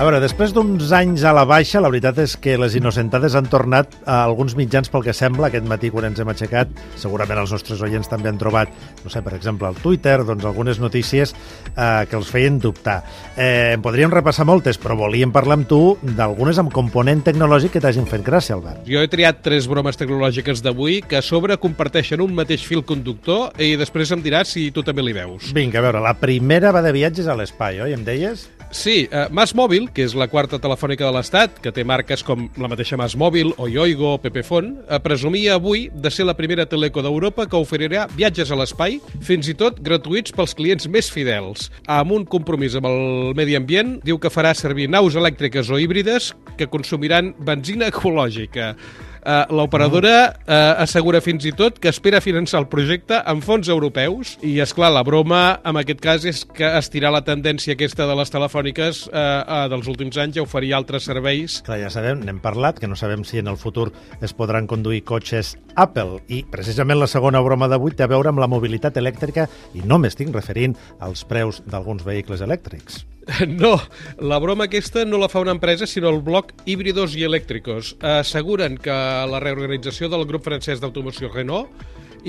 A veure, després d'uns anys a la baixa, la veritat és que les innocentades han tornat a alguns mitjans pel que sembla. Aquest matí, quan ens hem aixecat, segurament els nostres oients també han trobat, no sé, per exemple, al Twitter, doncs algunes notícies eh, que els feien dubtar. Eh, en podríem repassar moltes, però volíem parlar amb tu d'algunes amb component tecnològic que t'hagin fet gràcia, Albert. Jo he triat tres bromes tecnològiques d'avui que a sobre comparteixen un mateix fil conductor i després em diràs si tu també li veus. Vinga, a veure, la primera va de viatges a l'espai, oi? Em deies? Sí, eh, Mas Mòbil, que és la quarta telefònica de l'Estat, que té marques com la mateixa Mas Mòbil, o Yoigo o Pepefon, eh, presumia avui de ser la primera teleco d'Europa que oferirà viatges a l'espai, fins i tot gratuïts pels clients més fidels. Amb un compromís amb el medi ambient, diu que farà servir naus elèctriques o híbrides que consumiran benzina ecològica. Uh, L'operadora uh, assegura fins i tot que espera finançar el projecte amb fons europeus i, és clar la broma en aquest cas és que estirar la tendència aquesta de les telefòniques uh, uh, dels últims anys a oferir altres serveis. Clar, ja sabem, n'hem parlat, que no sabem si en el futur es podran conduir cotxes Apple i precisament la segona broma d'avui té a veure amb la mobilitat elèctrica i no m'estic referint als preus d'alguns vehicles elèctrics. No, la broma aquesta no la fa una empresa, sinó el bloc Híbridos i Elèctricos. Asseguren que la reorganització del grup francès d'automoció Renault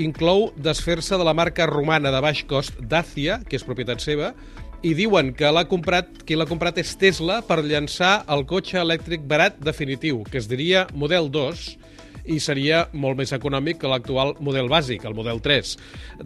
inclou desfer-se de la marca romana de baix cost Dacia, que és propietat seva, i diuen que l'ha comprat, qui l'ha comprat és Tesla per llançar el cotxe elèctric barat definitiu, que es diria Model 2, i seria molt més econòmic que l'actual model bàsic, el model 3.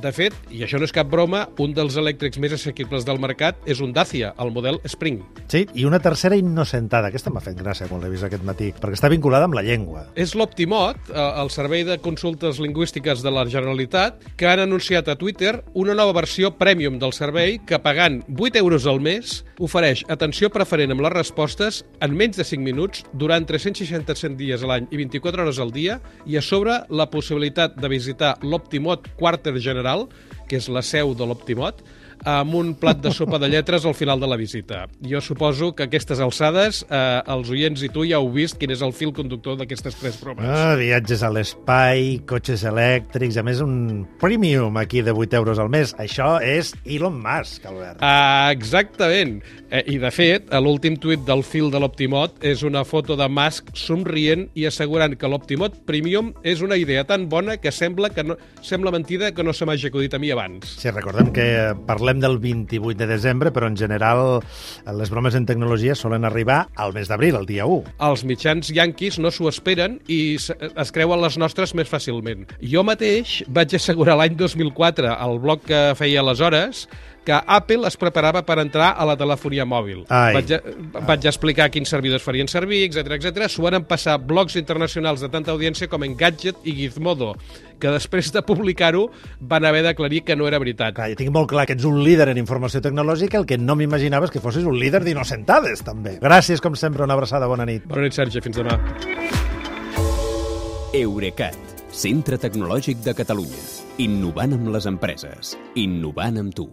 De fet, i això no és cap broma, un dels elèctrics més assequibles del mercat és un Dacia, el model Spring. Sí, i una tercera innocentada. Aquesta m'ha fet gràcia quan l'he vist aquest matí, perquè està vinculada amb la llengua. És l'Optimot, eh, el servei de consultes lingüístiques de la Generalitat, que han anunciat a Twitter una nova versió premium del servei que, pagant 8 euros al mes, ofereix atenció preferent amb les respostes en menys de 5 minuts durant 367 dies a l'any i 24 hores al dia dia i a sobre la possibilitat de visitar l'Optimot Quarter General, que és la seu de l'Optimot, amb un plat de sopa de lletres al final de la visita. Jo suposo que aquestes alçades, eh, els oients i tu ja heu vist quin és el fil conductor d'aquestes tres bromes. Ah, viatges a l'espai, cotxes elèctrics, a més un premium aquí de 8 euros al mes. Això és Elon Musk, Albert. Ah, exactament. Eh, I, de fet, a l'últim tuit del fil de l'Optimot és una foto de Musk somrient i assegurant que l'Optimot Premium és una idea tan bona que sembla que no, sembla mentida que no se m'hagi acudit a mi abans. Sí, recordem que parlem del 28 de desembre, però en general les bromes en tecnologia solen arribar al mes d'abril, el dia 1. Els mitjans yanquis no s'ho esperen i es creuen les nostres més fàcilment. Jo mateix vaig assegurar l'any 2004 al blog que feia aleshores que Apple es preparava per entrar a la telefonia mòbil. Ai. Vaig, vaig explicar quins servidors farien servir, etc etc. S'ho van passar blogs internacionals de tanta audiència com Engadget i Gizmodo, que després de publicar-ho van haver d'aclarir que no era veritat. Clar, jo tinc molt clar que ets un líder en informació tecnològica, el que no m'imaginava és que fossis un líder d'innocentades, també. Gràcies, com sempre, una abraçada, bona nit. Bona nit, Sergi, fins demà. Eurecat, centre tecnològic de Catalunya. Innovant amb les empreses. Innovant amb tu.